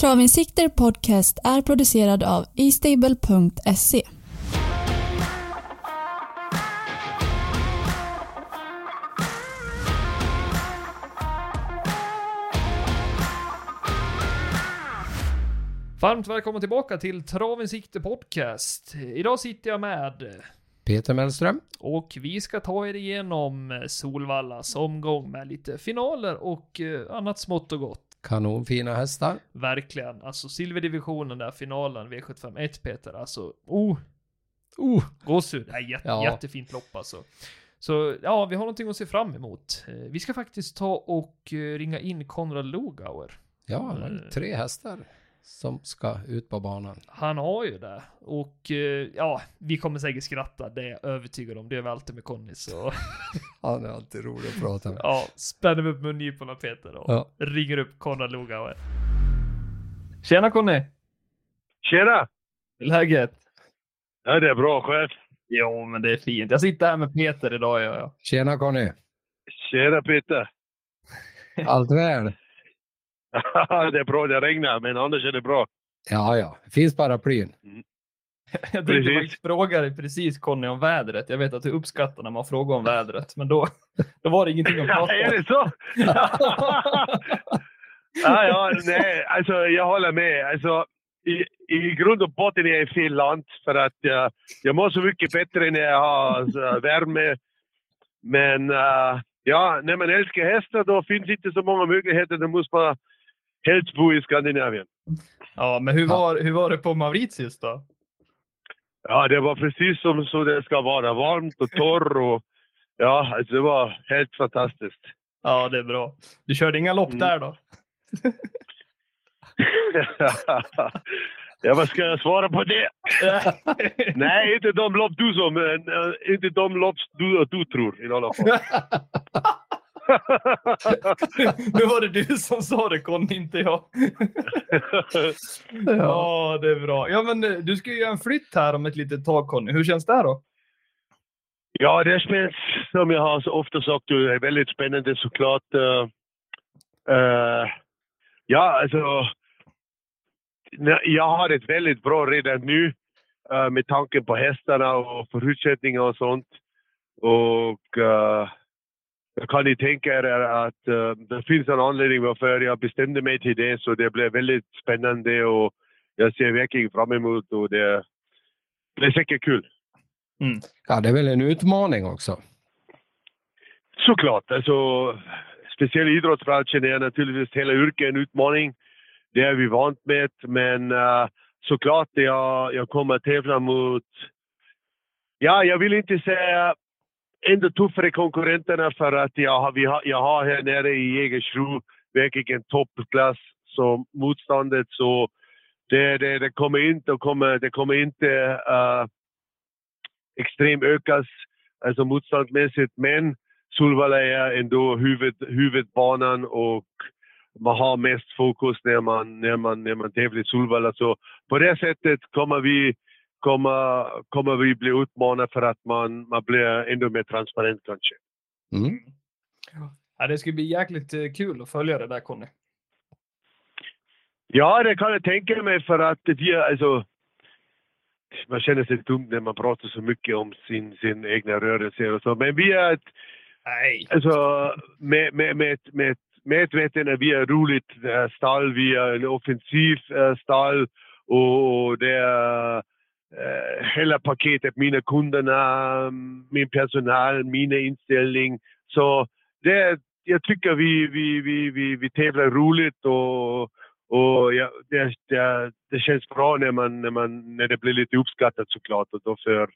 Travinsikter Podcast är producerad av eStable.se. Varmt välkommen tillbaka till Travinsikter Podcast. Idag sitter jag med Peter Mellström. och vi ska ta er igenom Solvallas omgång med lite finaler och eh, annat smått och gott. Kanonfina hästar. Verkligen. Alltså silverdivisionen där, finalen V751 Peter. Alltså, oh. Oh, gåshud. Jätte, Ja. jättefint lopp alltså. Så ja, vi har någonting att se fram emot. Eh, Vi ska faktiskt ta och eh, ringa in Konrad Lugauer. Ja, Eh. tre hästar som ska ut på banan. Han har ju det. Och eh, ja, vi kommer säkert skratta, det är jag övertygad om. Det är vi alltid med Conny. Så Han är alltid rolig att prata med. ja, spänner vi upp mungiporna Peter och Ja. ringer upp Konrad Lugauer. Tjena Conny! Tjena! Läget? Ja, det är bra själv. Jo, men det är fint. Jag sitter här med Peter idag, gör jag. Tjena Conny! Tjena Peter! Allt väl? det är bra, det regnar, men annars är det bra. Ja, ja. Finns paraplyn. Jag tänkte Precis. faktiskt fråga dig precis Conny om vädret. Jag vet att du uppskattar när man frågar om vädret, men då, då var det ingenting att prata är om. det så? ja, ja, nej, alltså jag håller med. Alltså, i, I grund och botten är jag i fel land för att jag, jag mår så mycket bättre när jag har alltså, värme. Men eh, ja, när man älskar hästar då finns inte så många möjligheter. Då måste man helst bo i Skandinavien. Ja, men hur var, hur var det på Mauritius då? Ja, det var precis som så det ska vara. Varmt och torr och ja, alltså det var helt fantastiskt. Ja, det är bra. Du körde inga lopp Mm. där då? ja, vad ska jag svara på det? Nej, inte de lopp du som, eh, inte de lopp du, du tror i alla fall. nu var det du som sa det Conny, inte jag. Ja, det är bra. Ja, men eh, du ska ju göra en flytt här om ett litet tag Conny. Hur känns det då? ja, det känns som jag har så ofta sagt, det är väldigt spännande såklart. Uh, uh, ja, alltså. Jag har ett väldigt bra redan nu eh, med tanke på hästarna och förutsättningar och sånt. Och uh, kan ni tänka er att eh, det finns en anledning varför jag bestämde mig till det. Så det blev väldigt spännande och jag ser verkligen fram emot och det blir säkert kul. Ja, det är väl en utmaning också. Såklart. Alltså, speciellt i idrottsbranschen är naturligtvis hela yrket en utmaning. Det är vi vant med. Men eh, såklart, jag, jag kommer att tävla mot... Ja, jag vill inte säga ännu tuffare konkurrenterna för att jag har, vi har, jag har här nere i Jägersro verkligen toppklass som motståndet. Så det, det, det kommer inte, kommer, det kommer inte eh, uh, extremt ökas alltså motståndsmässigt. Men Solvalla är ändå huvud, huvudbanan och man har mest fokus när man, när man, när man tävlar i Solvalla. Så på det sättet kommer vi, kommer, kommer vi bli utmanade för att man, man blir ändå mer transparent kanske. Mm. Ja, det ska bli jäkligt eh, kul att följa det där Conny. Ja, det kan jag tänka mig för att vi är, alltså, man känner sig dum när man pratar så mycket om sin, sin egna rörelse och så. Men vi är ett, Nej. Alltså, med, med, med, med, medvetna, vi är roligt stall, vi är en offensiv äh, stall och det är eh, hela paketet, mina kunderna, min personal, mina inställning. Så det, jag tycker vi, vi, vi, vi, vi tävlar roligt och, och ja, det, det, det känns bra när, man, när, man, när det blir lite uppskattat såklart. Och då för,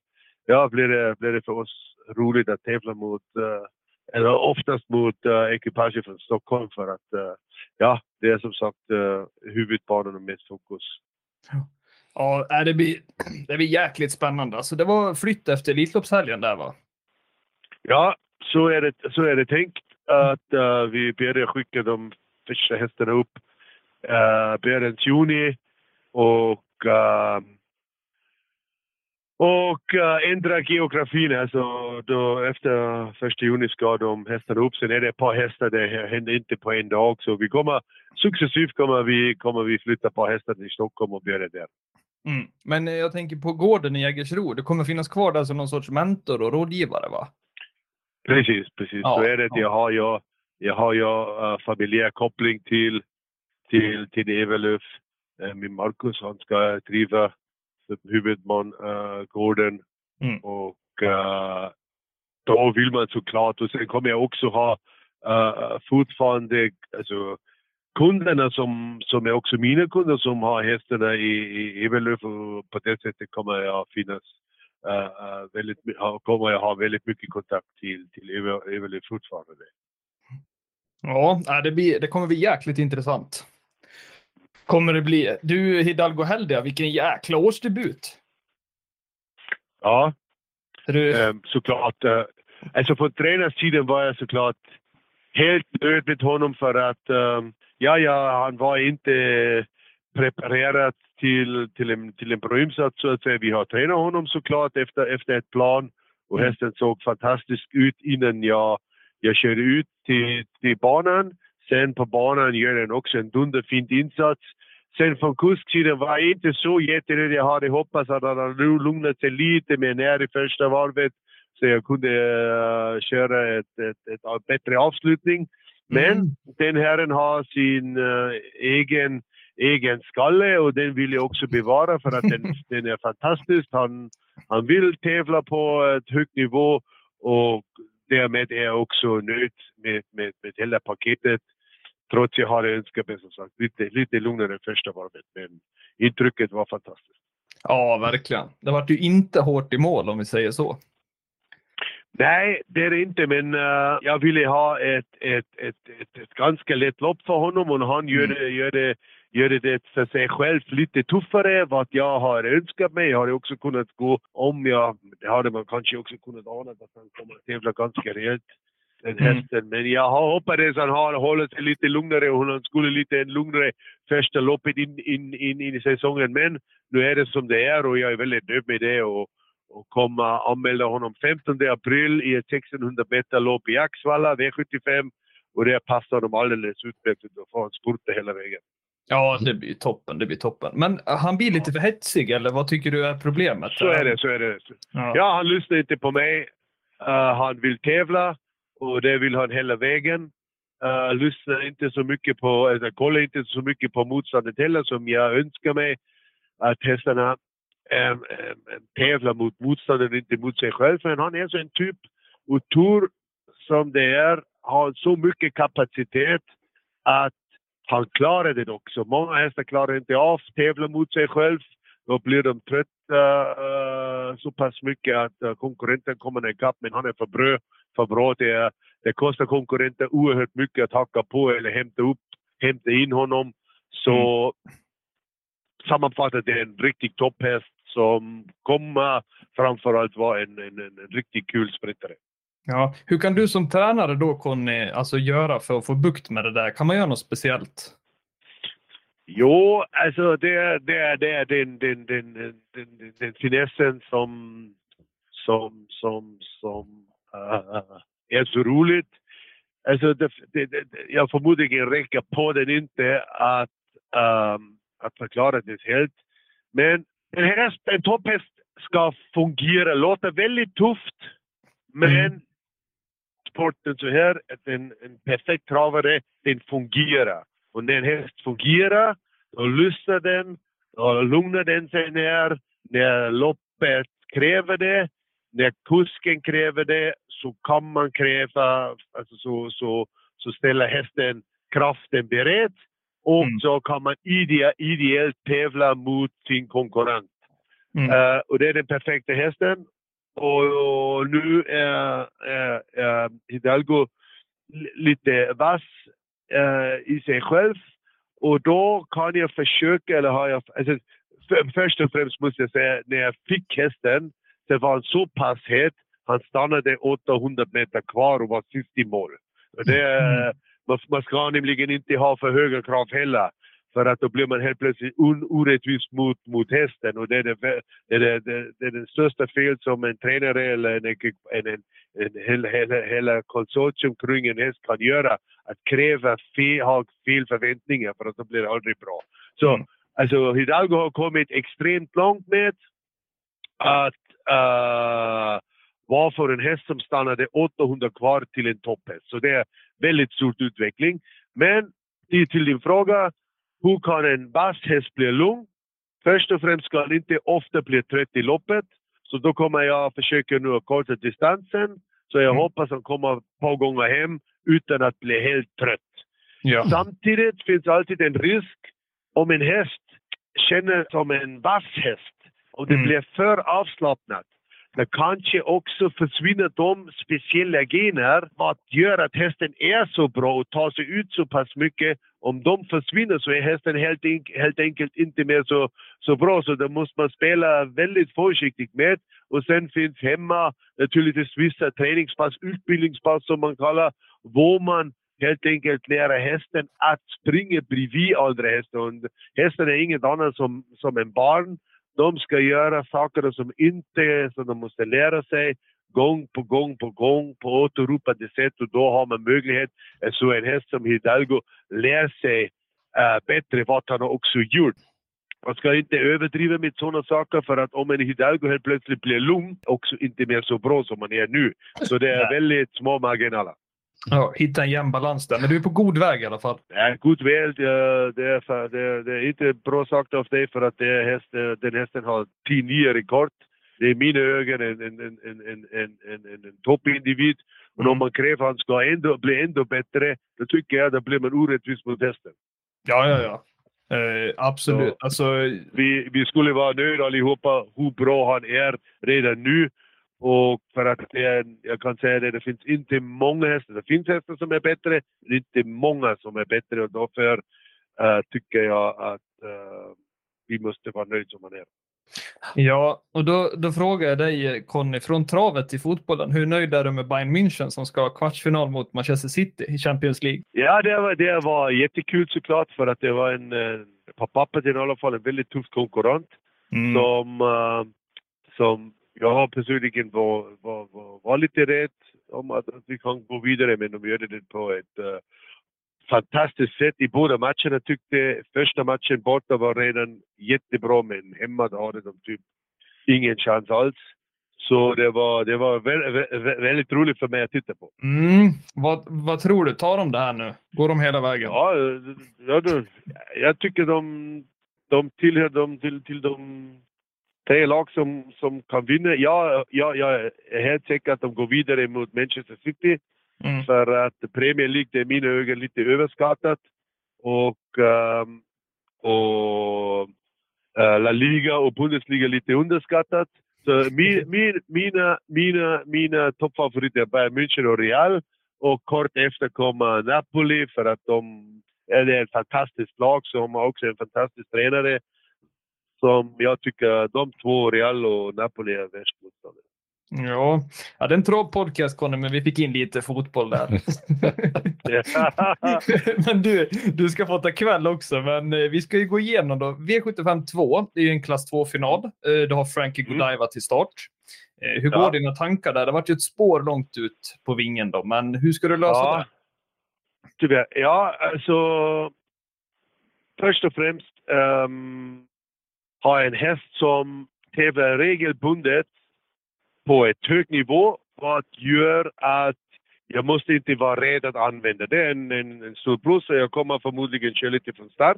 ja, blir, det, blir det för oss roligt att tävla mot uh, eller oftast mot uh, ekipaget från Stockholm för att uh, ja, det är som sagt uh, huvudbanan och mest fokus. Ja, Ja, äh, det blir, det blir jäkligt spännande. Alltså, det var flytt efter Elitloppshelgen där va? Ja, så är det, så är det tänkt att uh, vi börjar skicka de första hästarna upp äh, uh, början juni och uh, och uh, ändra geografin. Alltså, då, efter första juni ska de hästarna upp. Sen är det ett par hästar, det händer inte på en dag. Så vi kommer, successivt kommer vi, kommer vi flytta på hästar till Stockholm och börja där. Mm. Men jag tänker på gården i Jägersro, det kommer finnas kvar där som någon sorts mentor och rådgivare va? Precis, precis. Ja, så är det. Ja. Jag har ju jag har ju uh, familjär koppling till, till, till Evelöf. Uh, min Marcus, han ska driva huvudman uh, gården. Mm. Och uh, då vill man såklart, och sen kommer jag också ha uh, fortfarande alltså, kunderna som, som är också mina kunder som har hästarna i, i och på det sättet kommer jag finnas uh, väldigt, kommer jag ha väldigt mycket kontakt till, till Evelöf fortfarande. Ja, det, blir, det kommer bli jäkligt intressant. Kommer det bli. Du Hidalgo Heldia, vilken jäkla årsdebut. Ja, du... ähm, såklart. Äh, alltså på tränarsidan var jag såklart helt nöjd med honom för att ähm, ja, ja, han var inte preparerad till, till, en, till en bra insats så att säga. Vi har tränat honom såklart efter, efter ett plan och mm. hästen såg fantastisk ut innan jag, jag körde ut till, till banan. Sen på banan gör den också en dunderfint insats. Sen från kusksidan var jag inte så jättenöjd. Jag hade hoppats att han nu lugnat sig lite mer när i första varvet så jag kunde uh, köra ett, ett, ett, ett bättre avslutning. Men mm. den herren har sin uh, egen, egen skalle och den vill jag också bevara för att den, den är fantastisk. Han, han vill tävla på ett högt nivå och därmed är jag också nöjd med, med, med hela paketet. Trots att jag hade önskat mig som sagt lite, lite lugnare första varvet. Men intrycket var fantastiskt. Ja, verkligen. Det var ju inte hårt i mål om vi säger så. Nej, det är det inte, men uh, jag ville ha ett, ett, ett, ett, ett ganska lätt lopp för honom och han gör mm. det, gör det, gör det för sig själv lite tuffare vad jag har önskat mig. Jag hade också kunnat gå om jag, det hade man kanske också kunnat ana att han kommer att tävla ganska rejält den mm. hästen. Men jag hoppades han har hållit sig lite lugnare och han skulle lite en lugnare första loppet in, in, in, in i säsongen. Men nu är det som det är och jag är väldigt nöjd med det. Och, och kommer anmäla honom 15 april i ett 1600 meter lopp i Axvalla, V75. Och det passar honom alldeles utmärkt. Då får han spurta hela vägen. Ja, det blir toppen. Det blir toppen. Men äh, han blir lite för hetsig, eller vad tycker du är problemet? Så är det, så är det. Ja, ja han lyssnar inte på mig. Uh, han vill tävla och det vill han hela vägen. Uh, lyssnar inte så mycket på, alltså, kollar inte så mycket på motståndet heller som jag önskar mig. Att hästarna um, tävlar mot motståndaren, inte mot sig själv. Men han är så en typ och tur som det är, har så mycket kapacitet att han klarar det också. Många hästar klarar inte av att tävla mot sig själv. Då blir de trötta uh, så pass mycket att uh, konkurrenten kommer ikapp, men han är för bra. För bra. Det, det kostar konkurrenten oerhört mycket att hacka på eller hämta upp, hämta in honom. Så mm. sammanfattat, det är en riktig topphäst som kommer framförallt vara en, en, en, riktigt kul sprinter. Ja, hur kan du som tränare då Conny, alltså göra för att få bukt med det där? Kan man göra något speciellt? Jo, alltså det är, det är, det är den, den, den, den, den, den finessen som, som, som, som uh, är så roligt. Alltså det, det, det, jag förmodligen räcker på den inte att, um, att förklara det helt. Men en häst, en topphäst ska fungera, låter väldigt tufft. Men mm. sporten så här, att en, en perfekt travare, den fungerar. Och när en häst fungerar, då lyssnar den, då lugnar den sig ner. När loppet kräver det, när kusken kräver det, så kan man kräva, alltså så, så, så ställer hästen kraften beredd och mm. så kan man ide, ideellt tävla mot sin konkurrent. Mm. Uh, och det är den perfekta hästen. Och, och nu är, är, är Hidalgo lite vass uh, i sig själv. Och då kan jag försöka, eller har jag... Alltså, för, först och främst måste jag säga, när jag fick hästen, så var han så pass het. Han stannade 800 meter kvar och var sist i mål. Det, mm. Man, ska nämligen inte ha för höga krav heller. För att då blir man helt plötsligt orättvis mot, mot hästen och det är, det, det, det, det är den största fel som en tränare eller en, en, en, en hela, hela, hela konsortium kring en häst kan göra. Att kräva fel, ha fel förväntningar för att då blir det aldrig bra. Så Mm. alltså Hidalgo har kommit extremt långt med att uh, vara för en häst som stannade 800 kvar till en topphäst. Så det är väldigt stor utveckling. Men till din fråga, hur kan en vass häst bli lugn? Först och främst ska han inte ofta bli trött i loppet. Så då kommer jag försöka nu att korta distansen. Så jag Mm. hoppas han kommer ett par gånger hem utan att bli helt trött. Ja. Samtidigt finns alltid en risk om en häst känner som en vass häst och det Mm. blir för avslappnat. Det kanske också försvinner de speciella gener vad gör att hästen är så bra och tar sig ut så pass mycket. Om de försvinner så är hästen helt, enk- helt enkelt inte mer så, så bra. Så det måste man spela väldigt försiktigt med. Och sen finns hemma naturligtvis vissa träningspass, utbildningspass som man kallar, hvor man helt enkelt lära hästen att springa bredvid andra hästar. Och Hästen är inget annat som, som en barn. De ska göra saker som inte som de måste lära sig gång på gång på gång på återropande sätt och då har man möjlighet, så en häst som Hidalgo lär sig eh, bättre vad han också gjort. Man ska inte överdriva med sådana saker för att om en Hidalgo helt plötsligt blir lugn, också inte mer så bra som man är nu. Så det är väldigt små marginaler. Ja, hitta en jämn balans där. Men du är på god väg i alla fall. Ja, god väg. Det, det, det, det är inte bra sagt av dig för att det häst, den hästen har 10-9 rekord. Det är i mina ögon en, en, en, en, en, en, en toppindivid. Mm. Och om man kräver att han ska ändå, bli ändå bättre, då tycker jag att blir man orättvis mot hästen. Ja, ja, ja. Eh, absolut. Så, alltså... vi, vi skulle vara nöjda allihopa hur bra han är redan nu. Och för att det är, jag kan säga det, det finns inte många hästar. Det finns hästar som är bättre, men inte många som är bättre. Och därför eh, tycker jag att eh, vi måste vara nöjda som man är. ja, och då, då frågar jag dig Conny, från travet till fotbollen. Hur nöjd är du med Bayern München som ska ha kvartsfinal mot Manchester City i Champions League? Ja, det var, det var jättekul såklart för att det var en, eh, på pappret i alla fall, en väldigt tuff konkurrent. Mm. som, som jag personligen var, var, var, var lite rädd om att, att vi kan gå vidare, men de gjorde det på ett eh, fantastiskt sätt i båda matcherna tyckte första matchen borta var redan jättebra, men hemma då hade de typ ingen chans alls. Så det var, det var vä- vä- vä- väldigt roligt för mig att titta på. Mm. Vad, vad tror du? Tar de det här nu? Går de hela vägen? Ja, ja då, jag tycker de, de tillhör de, till, till de tre lag som, som kan vinna. Ja, ja, jag är helt säker att de går vidare mot Manchester City. Mm. För att Premier League det är i mina ögon lite överskattat. Och, ehm, och eh, La Liga och Bundesliga lite underskattat. Så min, min, mina, mina, mina toppfavoriter är Bayern München och Real. Och kort efter kommer Napoli för att de är ett fantastiskt lag som har också en fantastisk tränare. Som jag tycker de två, Real och Napoli, är värst motståndare. Ja. ja, det är en tråd-podcast Conny, men vi fick in lite fotboll där. men du, du ska få ta kväll också, men eh, vi ska ju gå igenom då. V75 2, det är ju en klass 2-final. Eh, Du har Frankie Mm. Godiva till start. Eh, Hur Ja. går dina tankar där? Det har varit ju ett spår långt ut på vingen då, men hur ska du lösa Ja, det? tyvärr. Ja, alltså... Först och främst um, har jag en häst som tävlar regelbundet på ett högt nivå. Vad gör att jag måste inte vara rädd att använda. Det är en, en, en stor plus och jag kommer förmodligen köra lite från start.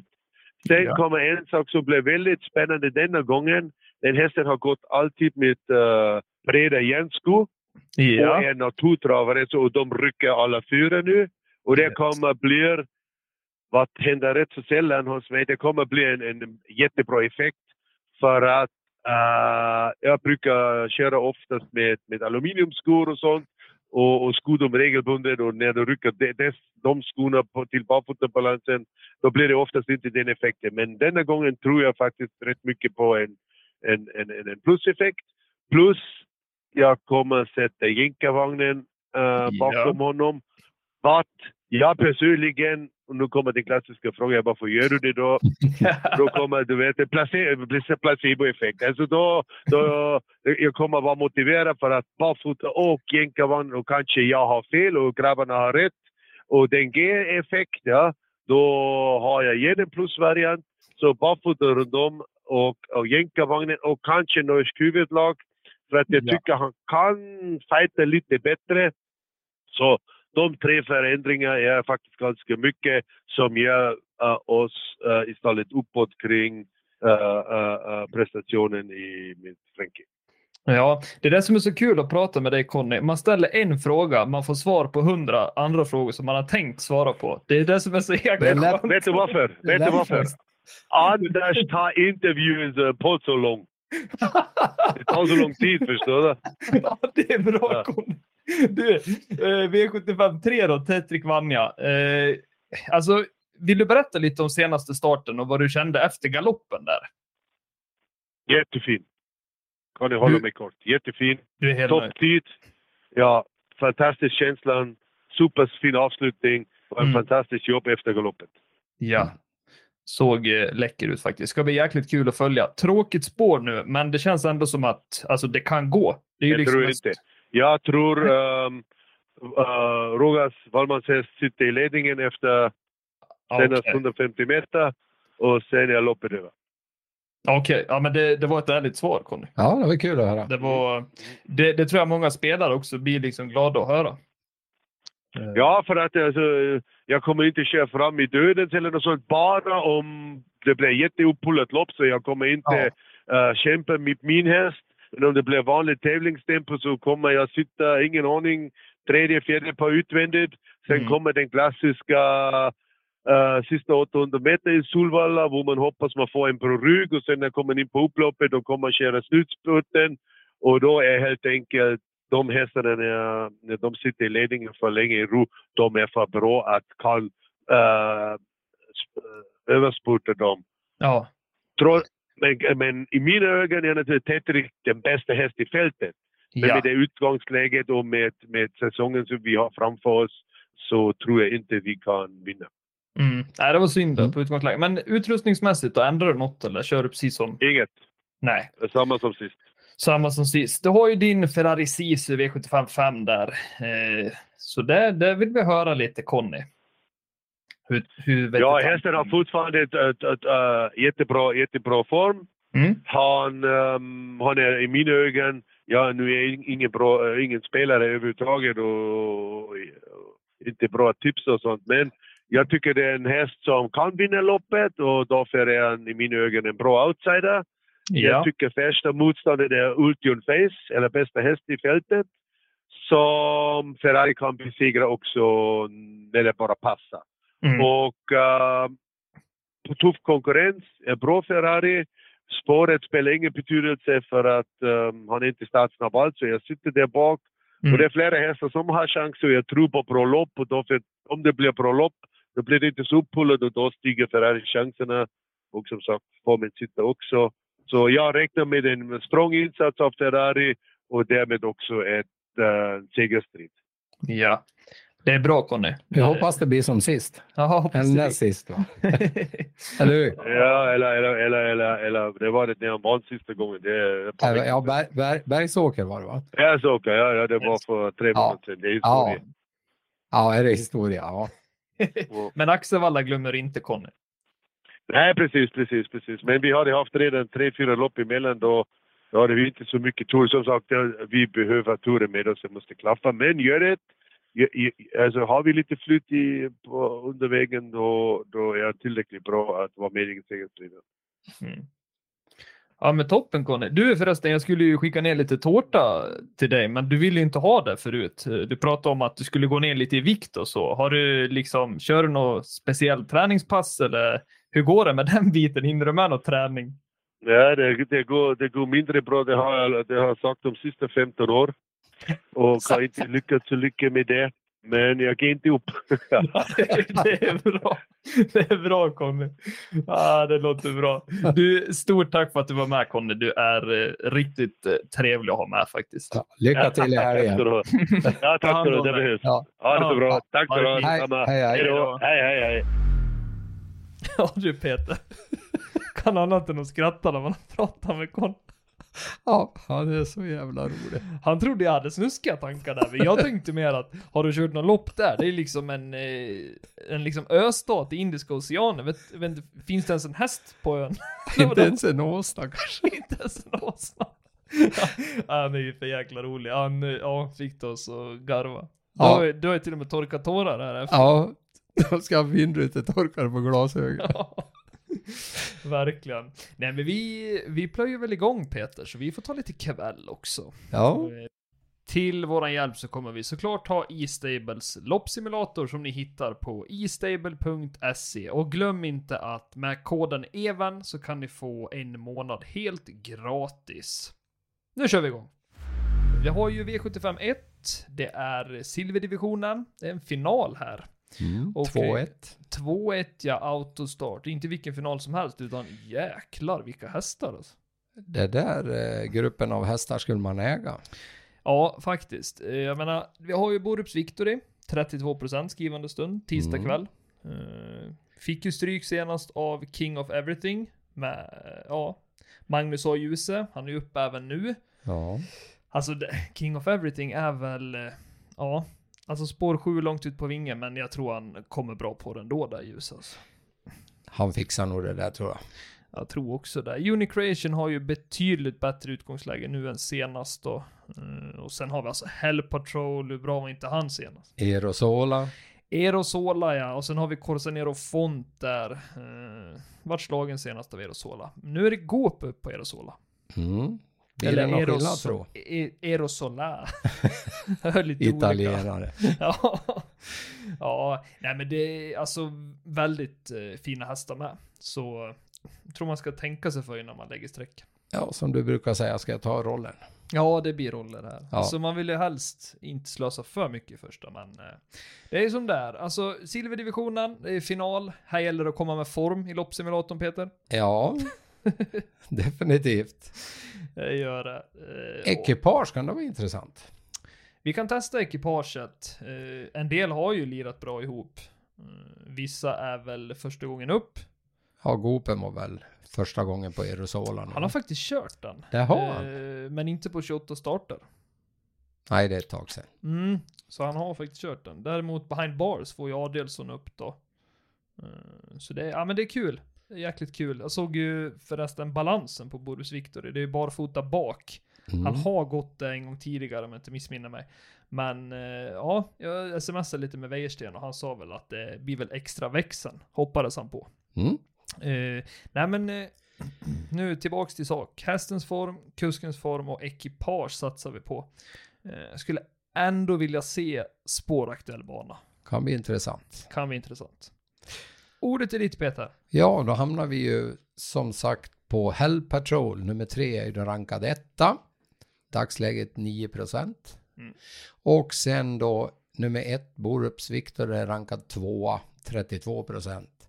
Sen Ja. kommer en sak som blev väldigt spännande denna gången. Den hästen har gått alltid med uh, breda järnskor och Ja, är naturtravare så de rycker alla fyra nu. Och det kommer bli, vad händer rätt så sällan hos mig, det kommer bli en, en jättebra effekt. För att eh, jag brukar köra oftast med, med aluminiumskor och sånt. Och, och skor dem regelbundet och när du rycker de, de, de skorna på, till barfotabalansen, då blir det oftast inte den effekten. Men denna gången tror jag faktiskt rätt mycket på en, en, en, en, pluseffekt. Plus jag kommer sätta jänkarvagnen eh, bakom honom. Vad jag personligen och nu kommer den klassiska frågan, varför gör du det då? då kommer du vet, en place- placeboeffekt. Alltså då, då, jag kommer vara motiverad för att barfota och jänkarvagn och kanske jag har fel och grabbarna har rätt. Och den ger effekt, ja. Då har jag igen en plusvariant. Så barfota runt om och, och jänkarvagnen och kanske norsk huvudlag. För att jag Ja. tycker han kan fighta lite bättre. Så de tre förändringarna är faktiskt ganska mycket som gör eh, oss uh, istället uppåt kring eh, prestationen i mitt ranking. Ja, det är det som är så kul att prata med dig Conny. Man ställer en fråga, man får svar på hundra andra frågor som man har tänkt svara på. Det är det som är så jäkla skönt. Vet du varför? Vet du varför? Anders tar intervjun på så långt. Det tar så lång tid, förstår du? Ja, det är bra. Conny. Du, eh, V75 3 då, Tetrik Vanja. Eh, alltså, vill du berätta lite om senaste starten och vad du kände efter galoppen där? Jättefin. Kan ni hålla mig kort? Jättefin. Du är helt. Topptid. Ja, fantastisk känsla. Superfin avslutning och en Mm. fantastisk jobb efter galoppet. Ja. Såg eh, läcker ut faktiskt. Ska bli jäkligt kul att följa. Tråkigt spår nu, men det känns ändå som att alltså, det kan gå. Det är Jag liksom tror inte. Jag tror um, uh, Rogas Wallmans häst sitter i ledningen efter Ja, senast Okej, 150 meter och sen är loppet över. Okej. ja, men det, det var ett ärligt svar Conny. Ja, det var kul att höra. Det, var, det, det tror jag många spelare också blir liksom glada att höra. Eh, Ja, för att alltså, jag kommer inte köra fram i dödens eller något sånt, bara om det blir jätteuppullat lopp så jag kommer inte eh, kämpa med min häst. Men om det blir vanligt tävlingstempo så kommer jag sitta, ingen aning, tredje, fjärde på utvändigt. Sen Mm. kommer den klassiska eh, sista 800 meter i Solvalla hvor man hoppas man får en på rygg och sen när man kommer in på upploppet då kommer man köra slutspurten. Och då är helt enkelt de hästarna när, när de sitter i ledningen för länge i ro, de är för bra att kan uh, överspurta dem. Ja, Tro, men, men i mina ögon är naturligtvis Tetrik den bästa häst i fältet. Men ja. med det utgångsläget och med, med säsongen som vi har framför oss så tror jag inte vi kan vinna. Mm. Nej, det var synd Mm. på utgångsläget. Men utrustningsmässigt då, ändrar du något eller kör du precis som? Inget. Nej, Samma som sist. samma som sist. Du har ju din Ferrari Sisu V755 där. Eh, så det, det vill vi höra lite Conny. Vet Ja, hästen har fortfarande ett, ett, ett, äh, jättebra, jättebra form. Mm. Han, ehm, han är i mina ögon, ja nu är jag ingen, bra, äh, ingen spelare överhuvudtaget och, och inte bra att tipsa och sånt. Men jag tycker det är en häst som kan vinna loppet och därför är han i mina ögon en bra outsider. Ja. Jag tycker första motståndet är Ultion Face, eller bästa häst i fältet. Som Ferrari kan besegra också när det bara passar. Mm. Och uh, tuff konkurrens, är bra Ferrari. Spåret spelar ingen betydelse för att um, han är inte startsnabb alls, så jag sitter där bak. Mm. Och det är flera hästar som har chans och jag tror på bra lopp. Och om det blir bra lopp, då blir det inte så uppullat och då stiger Ferrari chanserna. Och som sagt, formen sitter också. Så jag räknar med en strong insats av Ferrari och därmed också ett uh, segerstrid. Ja. Det är bra Conny. Jag hoppas det blir som sist. Ja, hoppas Eller det. näst sist. Eller hur? Ja, eller, eller, eller, eller, eller det var det när vann sista gången. Det veckor Ja, Ber, Ber, Bergsåker var det va? Ja, så okej. Ja, ja, det var för tre Ja. månader sedan. Det är Ja. historia. Ja, är det historia? Ja. Ja. Men Axevalla glömmer inte Conny. Nej, precis, precis, precis. Men vi hade haft redan tre, fyra lopp emellan. Då, då hade vi inte så mycket tur. Som sagt, ja, vi behöver turen med oss. Det måste klaffa. Men gör det. Alltså, har vi lite flyt i, på, under vägen då, då är jag tillräckligt bra att vara med i segerstriden. Mm. Ja, men toppen Conny. Du förresten, jag skulle ju skicka ner lite tårta till dig, men du ville ju inte ha det förut. Du pratade om att du skulle gå ner lite i vikt och så. Har du liksom, kör du något speciellt träningspass eller hur går det med den biten? Hinner du med något träning? Ja, det, det, går, det går mindre bra. Det har, jag- det har jag sagt de sista 15 år. Och har inte lyckats så mycket med det. Men jag ger inte upp. det är bra. Det är bra Conny. Ah, det låter bra. Du, stort tack för att du var med Conny. Du är eh, riktigt eh, trevlig att ha med faktiskt. Ja, lycka till i helgen. Ja, tack ska du. Det behövs. Ja. Ha det så bra. Tack ska du. Hej, hej, hej. Hej, hej, hej. Ja du Peter. Kan annat än att skratta när man pratar med Conny. Ja, han är så jävla rolig. Han trodde jag hade snuskiga tankar där, men jag tänkte mer att har du kört någon lopp där? Det är liksom en, eh, en liksom östat i Indiska oceanen. Vet, vet, finns det ens en häst på ön? Inte ens en åsna kanske. Inte ens en åsna. Han är ju för jäkla rolig. Han ja, fick oss att garva. Du, Ja. har, du har ju till och med torkat tårar här efter. Ja, jag ska vindrutetorkare på glasögon. Ja. Verkligen. Nej men vi, vi plöjer väl igång Peter, så vi får ta lite kväll också. Ja, Eh, Till våran hjälp så kommer vi såklart ha E-Stables loppsimulator som ni hittar på estable.se. Och glöm inte att med koden EVEN så kan ni få en månad helt gratis. Nu kör vi igång! Vi har ju V75 1, det är silverdivisionen, det är en final här. Mm, Okej. 2-1. 2-1 ja, autostart. Inte vilken final som helst, utan jäklar vilka hästar alltså. Det där eh, gruppen av hästar skulle man äga. Ja, faktiskt. Eh, Jag menar, vi har ju Borups Victory, 32% skrivande stund, tisdag Mm. kväll. Eh, Fick ju stryk senast av King of Everything med, eh, ja, Magnus A. Djuse. Han är ju uppe även nu. Ja, Alltså, King of Everything är väl, eh, ja, alltså spår 7 långt ut på vingen, men jag tror han kommer bra på den då där Djuse alltså. han fixar nog det där tror jag. Jag tror också det. Unicreation har ju betydligt bättre utgångsläge nu än senast då. Eh, Och sen har vi alltså Hell Patrol, hur bra var inte han senast? Aerosola. Erosola ja, och sen har vi Corsanero Font där. Eh, vart slagen senast av Erosola. Nu är det Gåp upp på Erosola. Mm. Blir det någon skillnad tro? E- Erosola. Italienare. Ja. ja, nej men det är alltså väldigt eh, fina hästar med. Så tror man ska tänka sig för innan man lägger streck. Ja, som du brukar säga ska jag ta rollen. Ja, det blir roller här. Ja. Alltså man vill ju helst inte slösa för mycket i första, men eh, det är som det är. Alltså silverdivisionen, det är final. Här gäller det att komma med form i loppsimulatorn, Peter. Ja, definitivt. Det gör det. Eh, Ekipage kan det vara intressant. vi kan testa ekipaget. Eh, en del har ju lirat bra ihop. Eh, vissa är väl första gången upp. Ja, Gopen var väl första gången på Aerosola. nu. Han har faktiskt kört den. Det har han. Eh, men inte på 28 starter. Nej, det är ett tag sedan. Mm, så han har faktiskt kört den. Däremot behind bars får ju Adelsson upp då. Eh, Så det, är- ja men det är kul. Jäkligt kul. Jag såg ju förresten balansen på Boris Victory. Det är ju barfota bak. Mm. Han har gått det en gång tidigare om jag inte missminner mig. Men eh, ja, jag smsade lite med Wäjersten och han sa väl att det blir väl extra växeln. Hoppades han på. Mm. Eh, nej men eh, nu tillbaks till sak. Hästens form, kuskens form och ekipage satsar vi på. Eh, skulle ändå vilja se spåraktuell bana. Kan bli intressant. Kan bli intressant. Ordet är ditt Peter. Ja, då hamnar vi ju som sagt på Hell Patrol. Nummer tre är ju den rankade etta. Dagsläget 9 procent. Mm. Och sen då nummer ett, Borups Victor är rankad tvåa, 32 procent.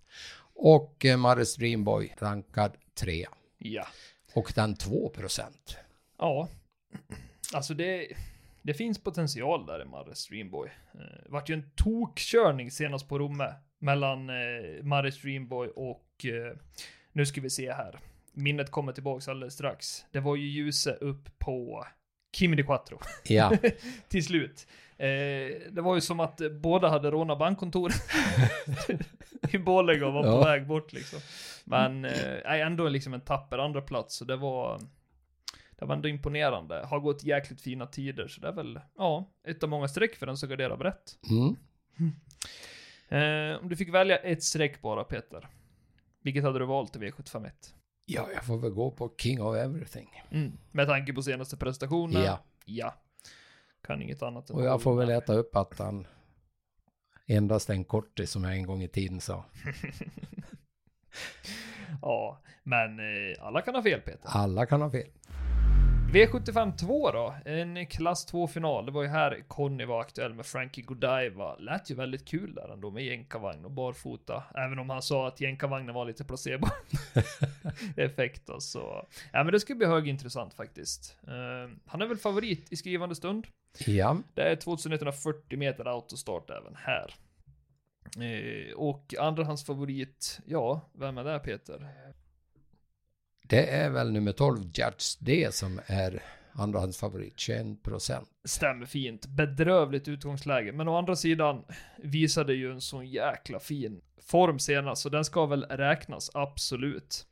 Och eh, Maris Dreamboy rankad trea. Ja. Och den 2 procent. Ja. Alltså det, det finns potential där i Marre Streamboy. Eh, Det vart ju en tokkörning senast på Romme mellan eh, Marre Streamboy och eh, nu ska vi se här. Minnet kommer tillbaks alldeles strax. Det var ju ljuse upp på Kimi de Quattro Ja, till slut. Eh, det var ju som att eh, båda hade rånat bankkontor i Borlänge och var på Ja. väg bort liksom. Men eh, ändå liksom en tapper andra plats så det var det var ändå imponerande. Har gått jäkligt fina tider så det är väl, ja, ett av många streck för den som garderar brett. mm. Eh, om du fick välja ett streck bara Peter. Vilket hade du valt i V751? ja jag får väl gå på King of Everything. Mm. Med tanke på senaste prestationen? Ja, Ja. Kan inget annat än och jag får väl äta upp att han endast en kortis som jag en gång i tiden sa. Ja, men eh, alla kan ha fel Peter. Alla kan ha fel. V75 2 då, en klass 2-final. Det var ju här Conny var aktuell med Frankie Godiva. Lät ju väldigt kul där ändå med jänkarvagn och barfota. Även om han sa att jänkarvagnen var lite placebo-effekt då, så. Ja men det ska bli högintressant faktiskt. Uh, han är väl favorit i skrivande stund. Ja. Det är 2140 meter autostart även här. Uh, och andrahandsfavorit, ja, vem är det Peter? Det är väl nummer 12, Judge D, som är andrahandsfavorit, 21 procent. Stämmer fint. Bedrövligt utgångsläge. Men å andra sidan visade ju en sån jäkla fin form senast, så den ska väl räknas, absolut.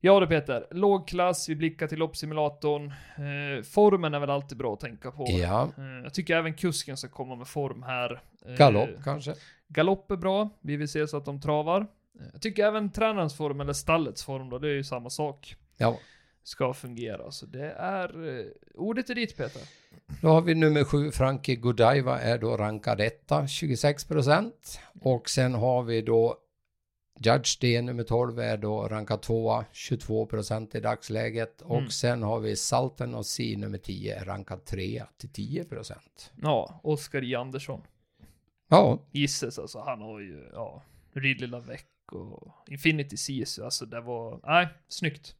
Ja du Peter, låg klass, vi blickar till loppsimulatorn. Eh, formen är väl alltid bra att tänka på. Ja. Eh, jag tycker även kusken ska komma med form här. Eh, Galopp kanske? Galopp är bra, vi vill se så att de travar. Jag tycker även tränarens form, eller stallets form då, det är ju samma sak. Ja. Ska fungera, så det är... Eh, ordet är ditt Peter. Då har vi nummer 7, Frankie Godiva är då rankad etta, 26 procent. Och sen har vi då Judge D, nummer 12, är då rankad tvåa, 22 procent i dagsläget. Och Mm. sen har vi Salten och C, nummer 10, är rankad trea till 10 procent. Ja, Oskar J. Andersson. Ja, Gisses alltså, han har ju, ja, Ridley Lavec och Infinity Sisu, alltså det var, nej, snyggt.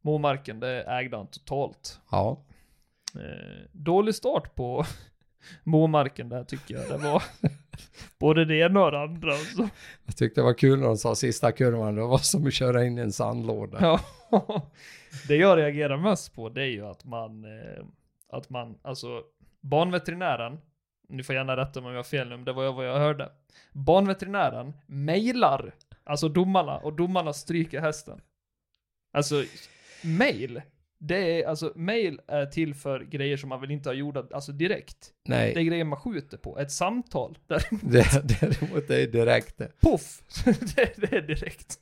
Momarken, det ägde han totalt. ja. Eh, dålig start på Momarken där tycker jag. Det var både det ena och det andra. Alltså. Jag tyckte det var kul när de sa sista kurvan, det var som att köra in i en sandlåda. Ja, det jag reagerar mest på det är ju att man, eh, att man, alltså banveterinären, ni får gärna rätta mig om jag har fel nu, men det var vad jag hörde. Banveterinären mejlar, alltså domarna, och domarna stryker hästen. Alltså, mail, det är, alltså mail är till för grejer som man vill inte ha gjorda, alltså direkt. Det är Nej, grejer man skjuter på. Ett samtal, där, det, däremot är direkt det. poff, det, det är direkt.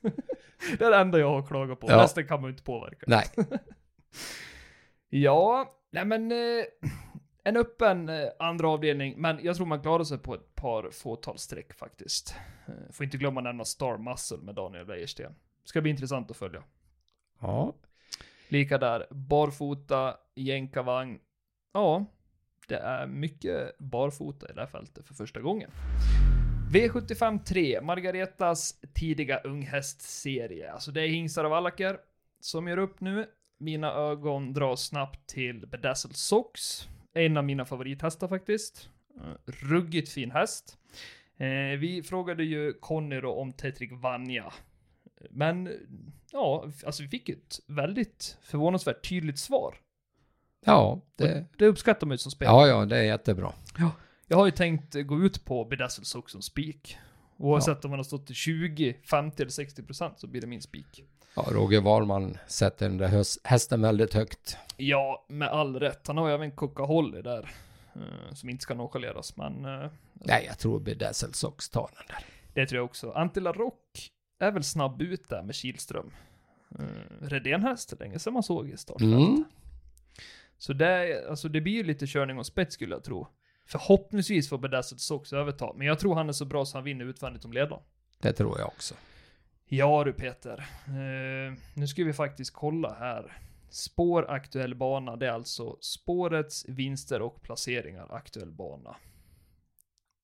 Det är det enda jag har klagat på. Ja. Resten kan man ju inte påverka. Nej, Ja, nej men eh, en öppen eh, andra avdelning, men jag tror man klarar sig på ett par fåtal streck faktiskt. Eh, får inte glömma nämna Star Muscle med Daniel Wäjersten. Ska bli intressant att följa. ja. Lika där, barfota, jänkarvagn. Ja, det är mycket barfota i det här fältet för första gången. V75 3, Margaretas tidiga unghästserie. Alltså det är hingstar av Allacker som gör upp nu. Mina ögon dras snabbt till Bedazzled Sox. En av mina favorithästar faktiskt. Eh, Ruggigt fin häst. Eh, vi frågade ju Conny då om Tetrik Vanja. Men, ja, alltså vi fick ett väldigt förvånansvärt tydligt svar. Ja, det, Det uppskattar man ju som spelare. ja, ja, det är jättebra. Jag har ju tänkt gå ut på Bedazzled Sox som Oavsett om man har stått till 20, 50 eller 60 procent så blir det min spik. Ja, Roger Wahlman sätter den där hästen väldigt högt. Ja, med all rätt. Han har ju även Coca-Holly där. eh, som inte ska nonchaleras, men eh, Nej, jag tror Bedazzled Sox tar den där. det tror jag också. Antilla Rock är väl snabb ut där med Kihlström. Uh, Redén-häst, länge sedan man såg i startfältet. Mm. Så det, alltså det blir ju lite körning och spets skulle jag tro. Förhoppningsvis får Bedazzled Sox överta, men jag tror han är så bra så han vinner utvändigt om ledaren. Det tror jag också. Ja du Peter. Eh, nu ska vi faktiskt kolla här. Spår aktuell bana, det är alltså spårets vinster och placeringar aktuell bana.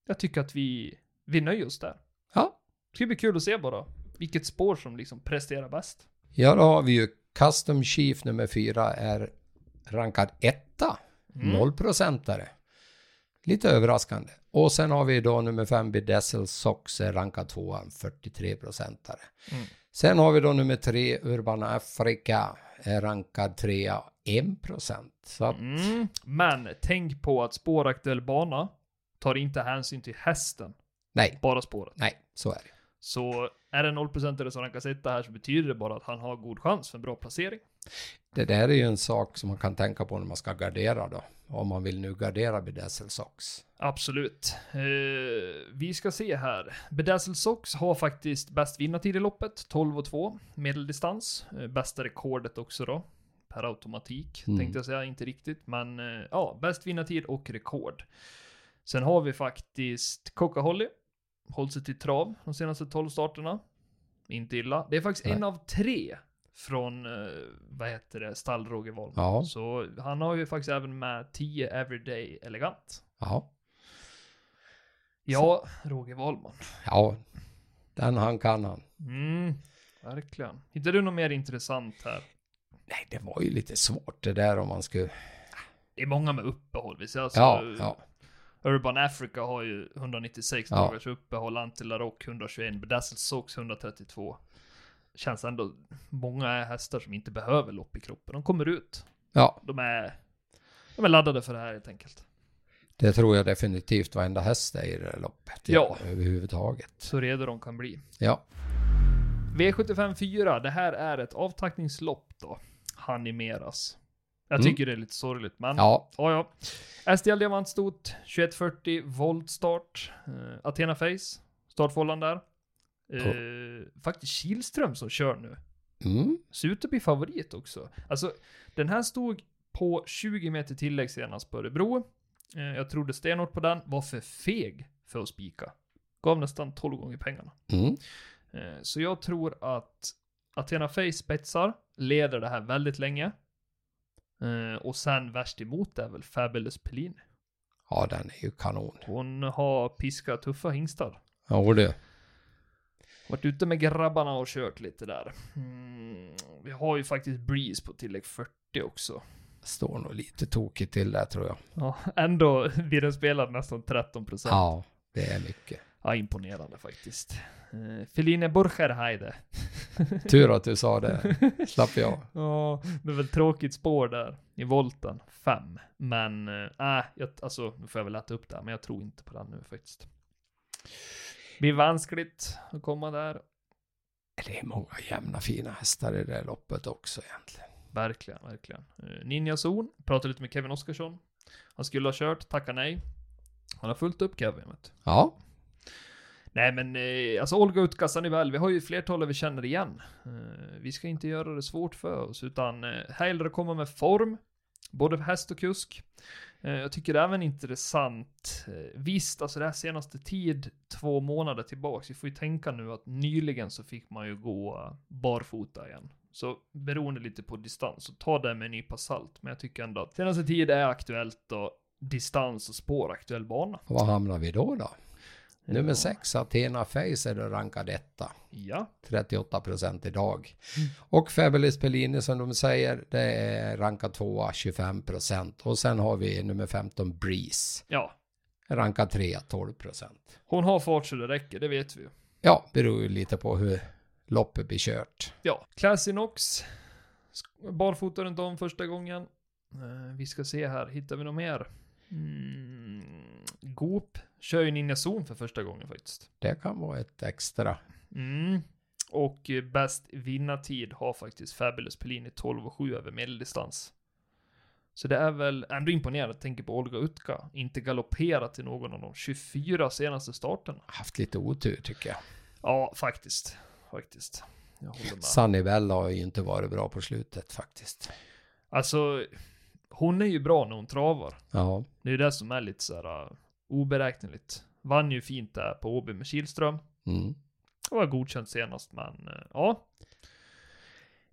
Jag tycker att vi, vi nöjer oss där. Ja. Det ska bli kul att se bara vilket spår som liksom presterar bäst. Ja, då har vi ju Custom Chief nummer fyra är rankad etta. Mm. Nollprocentare. Lite överraskande. Och sen har vi då nummer fem Bedazzled Sox rankad tvåa, 43 procentare. Mm. Sen har vi då nummer tre Urban Africa rankad trea, 1 procent. Mm. Men tänk på att spår aktuell bana tar inte hänsyn till hästen, nej, bara spåret. nej, så är det. Så är det 0% som han kan sätta här så betyder det bara att han har god chans för en bra placering. Det där är ju en sak som man kan tänka på när man ska gardera då. Om man vill nu gardera Bedazzled Sox. Absolut. Eh, vi ska se här. Bedazzled Sox har faktiskt bäst vinnartid i loppet, 12 och 2, medeldistans. Eh, bästa rekordet också då. Per automatik, Mm. tänkte jag säga, inte riktigt. Men eh, ja, bäst vinnartid och rekord. Sen har vi faktiskt Coca-Holly. Hållit sig till trav de senaste 12 starterna. Inte illa. Det är faktiskt Nej. en av tre Från, eh, vad heter det, stall Roger Wollman. Ja. Så han har ju faktiskt även med 10 Everyday Elegant. Ja, Ja, Roger Wollman. ja, den han kan han. Mm, verkligen. Hittar du något mer intressant här? Nej, det var ju lite svårt det där om man skulle... Det är många med uppehåll. Vi ser alltså, Ja, ja, Urban Africa har ju 196 Ja. dagars uppehåll, Antilla Rock 121, Bedazzled Sox 132. Känns ändå, många är hästar som inte behöver lopp i kroppen. De kommer ut. ja, De är, de är laddade för det här helt enkelt. det tror jag definitivt varenda häst är i det där loppet. Ja. Överhuvudtaget. Så redo de kan bli. Ja, V75 4, det här är ett avtackningslopp då. Hanimeras. Jag Mm. tycker det är lite sorgligt, men ja, Ja, ja. STL Diamantstot, 2140, voltstart. Uh, Athena Face, startfållan där. Uh, faktiskt Kihlström som kör nu. mm, Ser ut att bli favorit också. Alltså, den här stod på 20 meter tillägg senast på Örebro. Eh, jag trodde stenhårt på den, var för feg för att spika. Gav nästan 12 gånger pengarna. mm, Eh, så jag tror att Athena Face spetsar, leder det här väldigt länge. Eh, och sen värst emot är väl Fabulous Pellini. ja, den är ju kanon. Hon har piskat tuffa hingstar. Ja, du. Varit ute med grabbarna och kört lite där. Mm, vi har ju faktiskt Breeze på tillägg 40 också. Står nog lite tokigt till där tror jag. Ja, ändå blir den spelad nästan 13 procent. Ja. Ja, det är mycket. imponerande faktiskt. Uh, Feline Burgerheide. Tur att du sa det. Slapp jag. Ja, det är väl tråkigt spår där i volten. Fem. Men, äh, jag, alltså, nu får jag väl äta upp det här, men jag tror inte på den nu faktiskt. Blir vanskligt att komma där. Det är många jämna fina hästar i det där loppet också egentligen. Verkligen, verkligen. Eh, Ninja Zon, pratade lite med Kevin Oskarsson. Han skulle ha kört, tacka nej. Han har fullt upp Kevin, vet. Ja, Nej men, eh, alltså Olga Utkassan väl, vi har ju flertal vi känner igen. Eh, vi ska inte göra det svårt för oss, utan eh, hellre komma med form, både för häst och kusk. Eh, jag tycker det är även intressant, eh, visst, alltså det här senaste tid, två månader tillbaks, vi får ju tänka nu att nyligen så fick man ju gå barfota igen. Så beroende lite på distans, så ta det med en nypa salt. Men jag tycker ändå att senaste tid är aktuellt och distans och spår aktuell bana. och var hamnar vi då då? Nummer. 6, Athena Face är då rankad etta. Ja, 38 procent idag. Mm. Och Fabulous Pellini som de säger, det är rankad tvåa, 25 procent. Och sen har vi nummer 15, Breeze. ja. Rankad trea, 12 procent. Hon har fart så det räcker, det vet vi ju. Ja, beror ju lite på hur loppet blir kört. Ja, Classinox. Barfota runt om första gången. Eh, vi ska se här, hittar vi något mer? Mm, Goop kör ju Ninja Zon för första gången faktiskt. Det kan vara ett extra. Mm. Och eh, bäst vinnartid har faktiskt Fabulous Pellini 12 och 7 över medeldistans. Så det är väl ändå imponerande, jag tänker på Olga Utka. Inte galopperat till någon av de 24 senaste starterna. Haft lite otur tycker jag. Ja, faktiskt. Faktiskt. Jag håller med. Har ju inte varit bra på slutet faktiskt. Alltså, hon är ju bra när hon travar. Ja, Det är ju det som är lite så här uh, oberäkneligt. Vann ju fint där på Åby med Kihlström. mm. Det var godkänt senast, men uh, ja.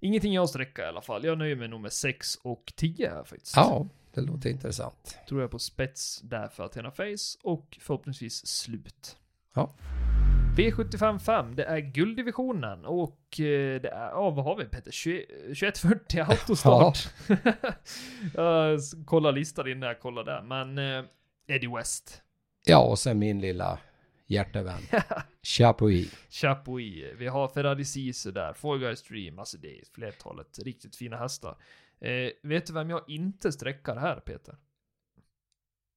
Ingenting jag sträcka i alla fall. Jag nöjer mig nog med 6 och 10 här faktiskt. ja det låter intressant. Tror jag på spets där för Athena Face och förhoppningsvis slut. Ja. V75 5, det är gulddivisionen och eh, det är, ja vad har vi Peter? 20 2140 autostart. jag s- kollar listan innan jag kollar där, men eh, Eddie West. Ja, och sen min lilla hjärtevän. Chapuis. Chapuis, vi har Ferrari Sisu där, Four Guys Dream, alltså det är flertalet riktigt fina hästar. Eh, vet du vem jag inte sträckar här Peter?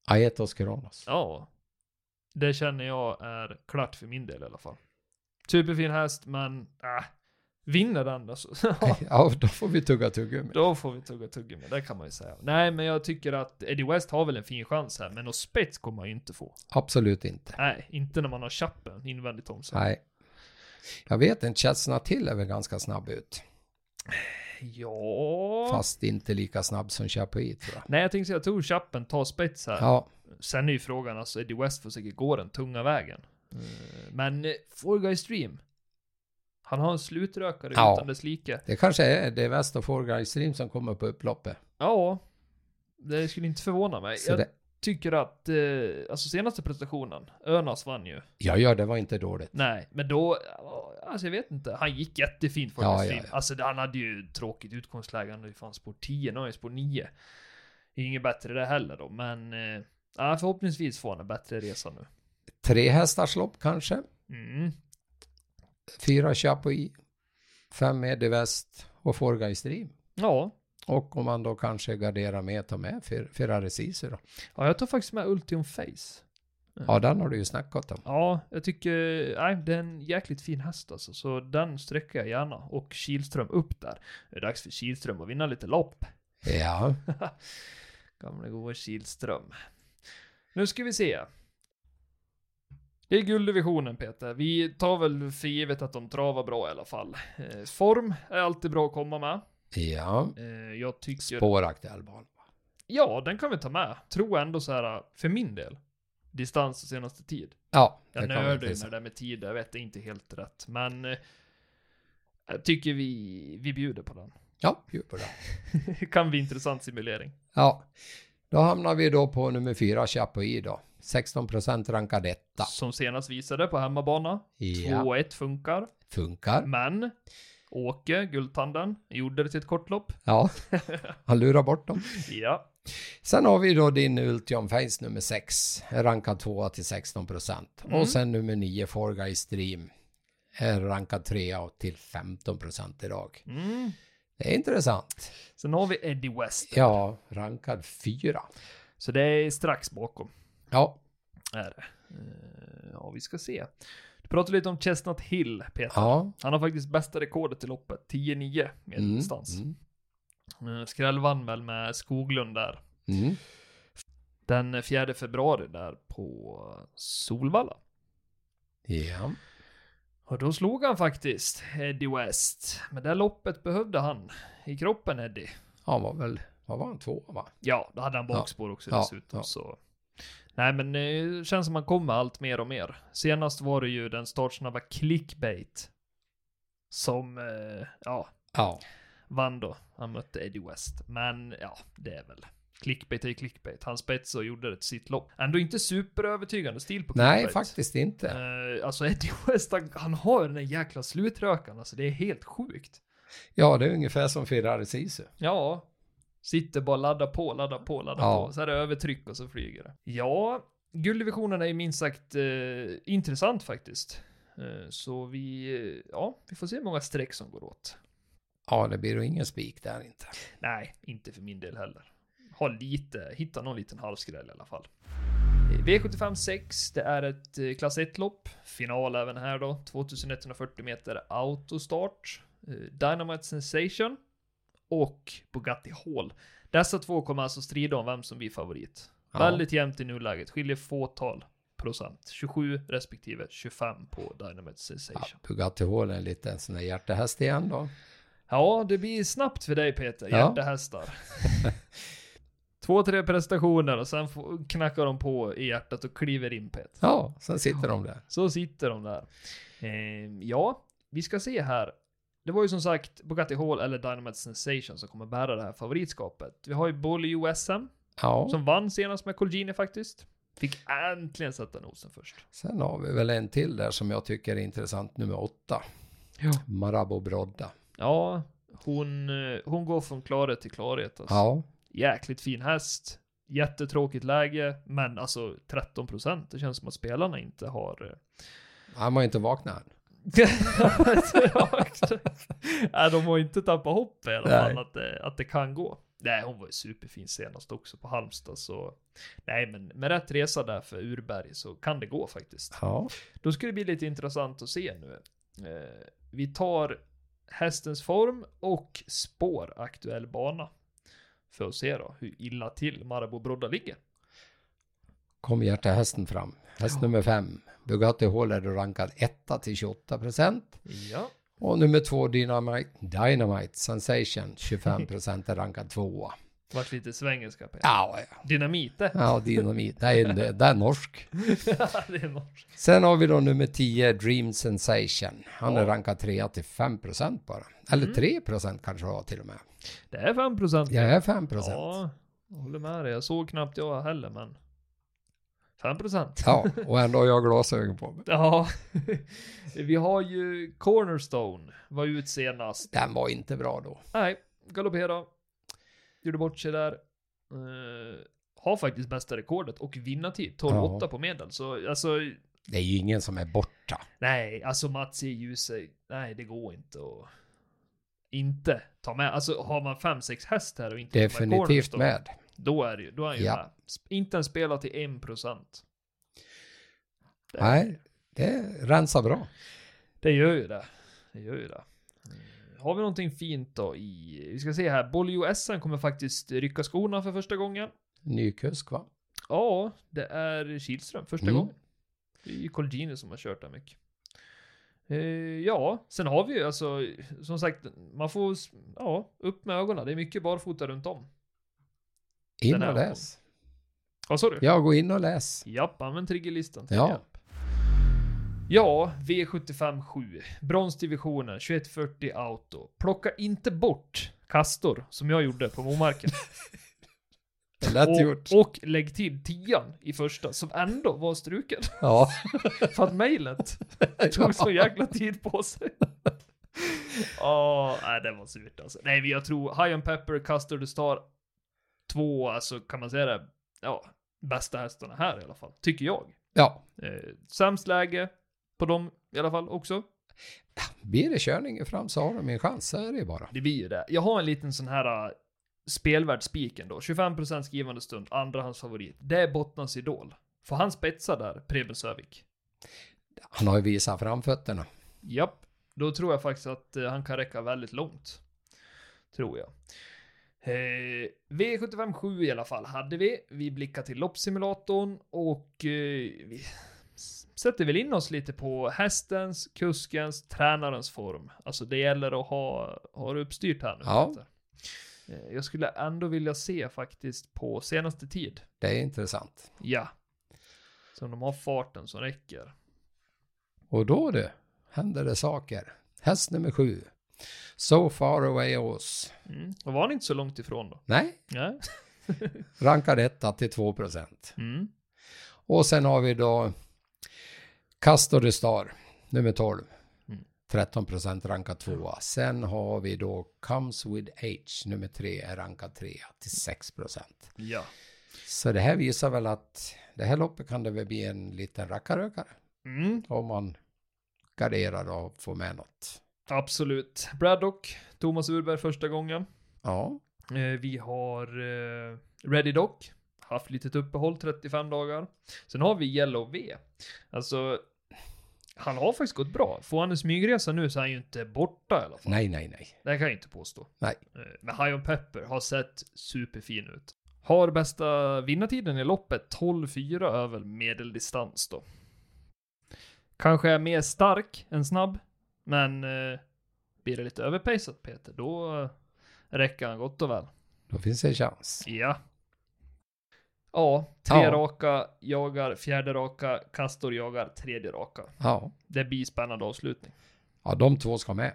Aetos Kronos. Ja. Det känner jag är klart för min del i alla fall. Superfin häst, men äh, vinner den alltså. Ja, då får vi tugga tuggummi. Då får vi tugga tuggummi, det kan man ju säga. Nej, men jag tycker att Eddie West har väl en fin chans här, men något spets kommer man ju inte få. Absolut inte. Nej, inte när man har chappen invändigt om sig. Nej. Jag vet inte, Chesna till är väl ganska snabb ut. Ja... Fast inte lika snabb som Chapuis tror jag. Nej, jag tänkte jag tror chappen tar spets här. Ja, Sen är ju frågan, alltså Eddie West får säkert gå den tunga vägen. Eh, Men eh, Four Guys Dream. Han har en slutrökare Ja. utan dess like. Det kanske är det Väst och Guy Stream som kommer på upploppet. Ja, det skulle inte förvåna mig. Så Jag det, tycker att, eh, alltså senaste prestationen, Önas vann ju. ja, ja, det var inte dåligt. Nej, men då, alltså jag vet inte, han gick jättefint för Ja, ja, ja. Alltså han hade ju tråkigt utgångsläge, han hade ju fan spår 10, nu har ju spår 9. Det är Inget bättre det heller då, men eh, förhoppningsvis får han en bättre resa nu. Tre hästars lopp kanske. Mm. Fyra Chapuis, fem med i väst och Guy Stream. Ja. Och om man då kanske garderar med, ta med Fer- Ferrari Sisu då. ja, jag tar faktiskt med Ultium Face. Ja, den har du ju snackat om. Ja, jag tycker, nej, det är en jäkligt fin häst alltså, så den sträcker jag gärna. Och Kihlström upp där. Det är dags för Kihlström att vinna lite lopp. Ja, Gamle goa Kihlström. Nu ska vi se. Det är gulddivisionen Peter. Vi tar väl för givet att de travar bra i alla fall. Eh, form är alltid bra att komma med. ja. Eh, jag tycker... Spåraktuell bana. Ja, den kan vi ta med. Tror ändå så här, för min del. Distans och senaste tid. Ja, det Jag nördar ju med det där med tid, jag vet det är inte helt rätt. Men eh, jag tycker vi, vi bjuder på den. Ja, bjud på det. kan bli intressant simulering. Ja, då hamnar vi då på nummer fyra Chapuis då. 16% rankad etta. Som senast visade på hemmabana. Ja, 2-1 funkar. funkar. Men Åke, Guldtanden, gjorde det till ett kortlopp. Ja, han lurar bort dem. Ja. Sen har vi då din Ultium Face nummer 6, rankad 2 till 16%. Mm. Och sen nummer 9 Four Guy Stream, är rankad 3 till 15% idag. Mm. Det är intressant. Sen har vi Eddie West. Ja, rankad 4. Så det är strax bakom. Ja, Är det. Eh, Ja, vi ska se. Du pratade lite om Chestnut Hill, Peter. ja. Han har faktiskt bästa rekordet i loppet, 10-9 medeldistans. Mm, Mm. Skrällvann väl med Skoglund där. mm. Den 4 februari där på Solvalla. Ja, Och då slog han faktiskt Eddie West. Men det loppet behövde han i kroppen Eddie. han var väl, vad var han, två va? Ja, då hade han bakspår också Ja, dessutom ja. så. Nej men eh, det känns som man kommer allt mer och mer. Senast var det ju den startsnabba clickbait. Som, eh, ja, Ja, vann då. Han mötte Eddie West. Men ja, det är väl. Clickbait är ju clickbait. Han spetsade och gjorde det till sitt lopp. Ändå inte superövertygande stil på nej clickbait. faktiskt inte. Eh, alltså Eddie West, han, han har den där jäkla slutrökan. Alltså det är helt sjukt. Ja, det är ungefär som Ferrari Sisu. Ja. Sitter bara ladda på, ladda på, ladda Ja. på. Så är det övertryck och så flyger det. Ja, gulddivisionen är ju minst sagt eh, intressant faktiskt. Eh, så vi, eh, ja, vi får se hur många streck som går åt. Ja, det blir då ingen spik där inte. Nej, inte för min del heller. Ha lite, hitta någon liten halvskräll i alla fall. V75 6, det är ett eh, klass 1-lopp. Final även här då. 2140 meter autostart. Eh, Dynamite Sensation. Och Bugatti Hall. Dessa två kommer alltså strida om vem som blir favorit. Ja. Väldigt jämnt i nuläget. Skiljer fåtal procent. 27 respektive 25 på Dynamite Ja, Sensation. Bugatti Hall är en liten sån där hjärtehäst igen då. Ja, det blir snabbt för dig Peter, Ja. hjärtehästar. Två, tre prestationer och sen knackar de på i hjärtat och kliver in Peter. Ja, sen sitter de där. Så sitter de där. Eh, ja, vi ska se här. Det var ju som sagt Bugatti Hall eller Dynamite Sensation som kommer bära det här favoritskapet. Vi har ju Bolly USM Ja, som vann senast med Colgini faktiskt. Fick äntligen sätta nosen först. sen har vi väl en till där som jag tycker är intressant, nummer åtta. Ja. Marabou Brodda. Ja, hon, eh, hon går från klarhet till klarhet. Alltså. Ja, Jäkligt fin häst. Jättetråkigt läge, men alltså 13 procent. Det känns som att spelarna inte har... eh, han var inte vaknat än. ja. Nej, de har inte tappat hopp i alla fall att det, att det kan gå. Nej, hon var ju superfin senast också på Halmstad, så... Nej, men med rätt resa där för Urberg så kan det gå faktiskt. Ja, Då ska det bli lite intressant att se nu. Eh, vi tar hästens form och spår aktuell bana. För att se då hur illa till Marabou Brodda ligger. kom hjärtehästen fram. Häst nummer fem. Bugatti Hall är då rankad etta till 28 procent. Ja. Och nummer två Dynamite, Dynamite Sensation 25 procent är rankad tvåa. Vart lite svengelska Peter. Ja, ja. Dynamit det. ja dynamit. Det är, det, det är norsk. det är norskt. Sen har vi då nummer 10, Dream Sensation. Han är Ja. rankad 3 till 5% bara. Eller Mm. 3% kanske det var till och med. Det är 5 procent. Jag är 5%. Ja, jag håller med dig. Jag såg knappt jag heller, men 5 procent. Ja, och ändå har jag glasögon på mig. Ja, vi har ju Cornerstone, var ut senast. Den var inte bra då. Nej, galoppera. Gjorde bort sig där. Eh, har faktiskt bästa rekordet och vinnartid. 12-8 Ja. på medel. Så alltså, Det är ju ingen som är borta. nej, alltså Mats i ljuset. Nej, det går inte att inte ta med. Alltså har man 5-6 häst här och inte Definitivt med. Då är det ju, då är han ju Ja. med. Inte ens spelat till 1%. Det, Nej, det rensar bra. det gör ju det. Det gör ju det. Eh, Har vi någonting fint då i, vi ska se här, Bolio SM kommer faktiskt rycka skorna för första gången. Ny kusk va? Ja, det är Kihlström första Mm. gången. Det är ju Colgjini som har kört där mycket. Eh, ja, sen har vi ju alltså, som sagt, man får, ja, upp med ögonen. Det är mycket barfota runt om. In och läs. Vad sa du? Ja, gå in och läs. Japp, använd triggerlistan till Ja. hjälp. Ja, V75 7. Bronsdivisionen, 2140 auto. Plocka inte bort kastor, som jag gjorde på Momarken. Och, och lägg till tian i första, som ändå var struken. Ja. För att mejlet tog så jäkla tid på sig. Åh, nej det var surt alltså. Nej, jag tror High on Pepper, Custer the Star, två, alltså kan man säga det, ja, bästa hästarna här i alla fall, tycker jag. ja. Eh, sämst läge på dem i alla fall också. Blir det körningen fram så har de en chans. Så är det bara. Det blir ju det. Jag har en liten sån här uh, spelvärd spiken då. 25% skrivande stund, andrahandsfavorit. Det är Bottnans idol. Får han spetsa där, Preben Sövik? Han har ju visat framfötterna. Japp. Då tror jag faktiskt att eh, han kan räcka väldigt långt. Tror jag. Eh, V75 7 i alla fall hade vi. Vi blickar till loppsimulatorn och eh, vi sätter väl in oss lite på hästens, kuskens, tränarens form. Alltså det gäller att ha, ha det uppstyrt här nu. Ja. Eh, jag skulle ändå vilja se faktiskt på senaste tid. Det är intressant. Ja. Så de har farten som räcker. Och då det händer det saker. Häst nummer sju. So far away Ås. Mm. Och var han inte så långt ifrån då? Nej, Nej. rankad etta till 2 procent. Mm. Och sen har vi då Castor de Star, nummer 12. Mm. 13 procent rankad tvåa. Sen har vi då Comes with Age, nummer 3 är rankad trea till 6 procent. Ja. Så det här visar väl att det här loppet kan det väl bli en liten rackarökare. Mm. Om man garderar och får med något. Absolut. Braddock, Thomas Urberg första gången. Ja, Eh, vi har eh, Ready Dock, haft litet uppehåll, 35 dagar. Sen har vi Yellow V. Alltså, han har faktiskt gått bra. Får han en smygresa nu så är han ju inte borta i alla fall. nej, nej, nej. Det kan jag inte påstå. Nej. Eh, Men High on Pepper har sett superfin ut. Har bästa vinnartiden i loppet 12-4 över medeldistans då. Kanske är mer stark än snabb, men eh, blir det lite överpacat Peter, då eh, räcker han gott och väl. Då finns det en chans. Ja. Ja, tre Ja. raka jagar, fjärde raka, Kastor jagar, tredje raka. Ja. Det blir spännande avslutning. ja, de två ska med.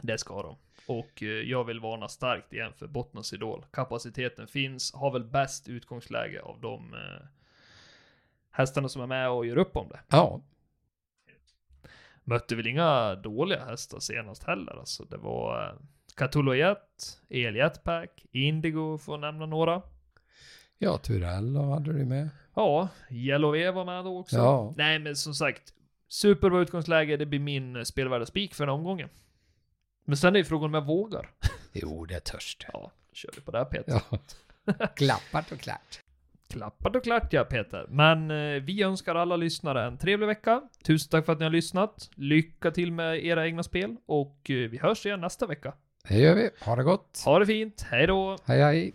Det ska de. Och eh, jag vill varna starkt igen för Bottnas Idol. Kapaciteten finns, har väl bäst utgångsläge av de eh, hästarna som är med och gör upp om det. Ja, Mötte väl inga dåliga hästar senast heller. Alltså det var eh, Catulo Jet, El Jetpack, Indigo för att nämna några. ja Turello hade du med. Ja, E var med då också. Ja. Nej men som sagt, superbra utgångsläge. Det blir min spelvärda spik för den omgången. Men sen är ju frågan om jag vågar. Jo, det är törst. Ja, kör vi på det här Peter. Ja. Klappat och klart. Klappat och klart ja Peter. Men eh, vi önskar alla lyssnare en trevlig vecka. Tusen tack för att ni har lyssnat. Lycka till med era egna spel och eh, vi hörs igen nästa vecka. Det gör vi. Ha det gott. Ha det fint, hej då! Hej hej.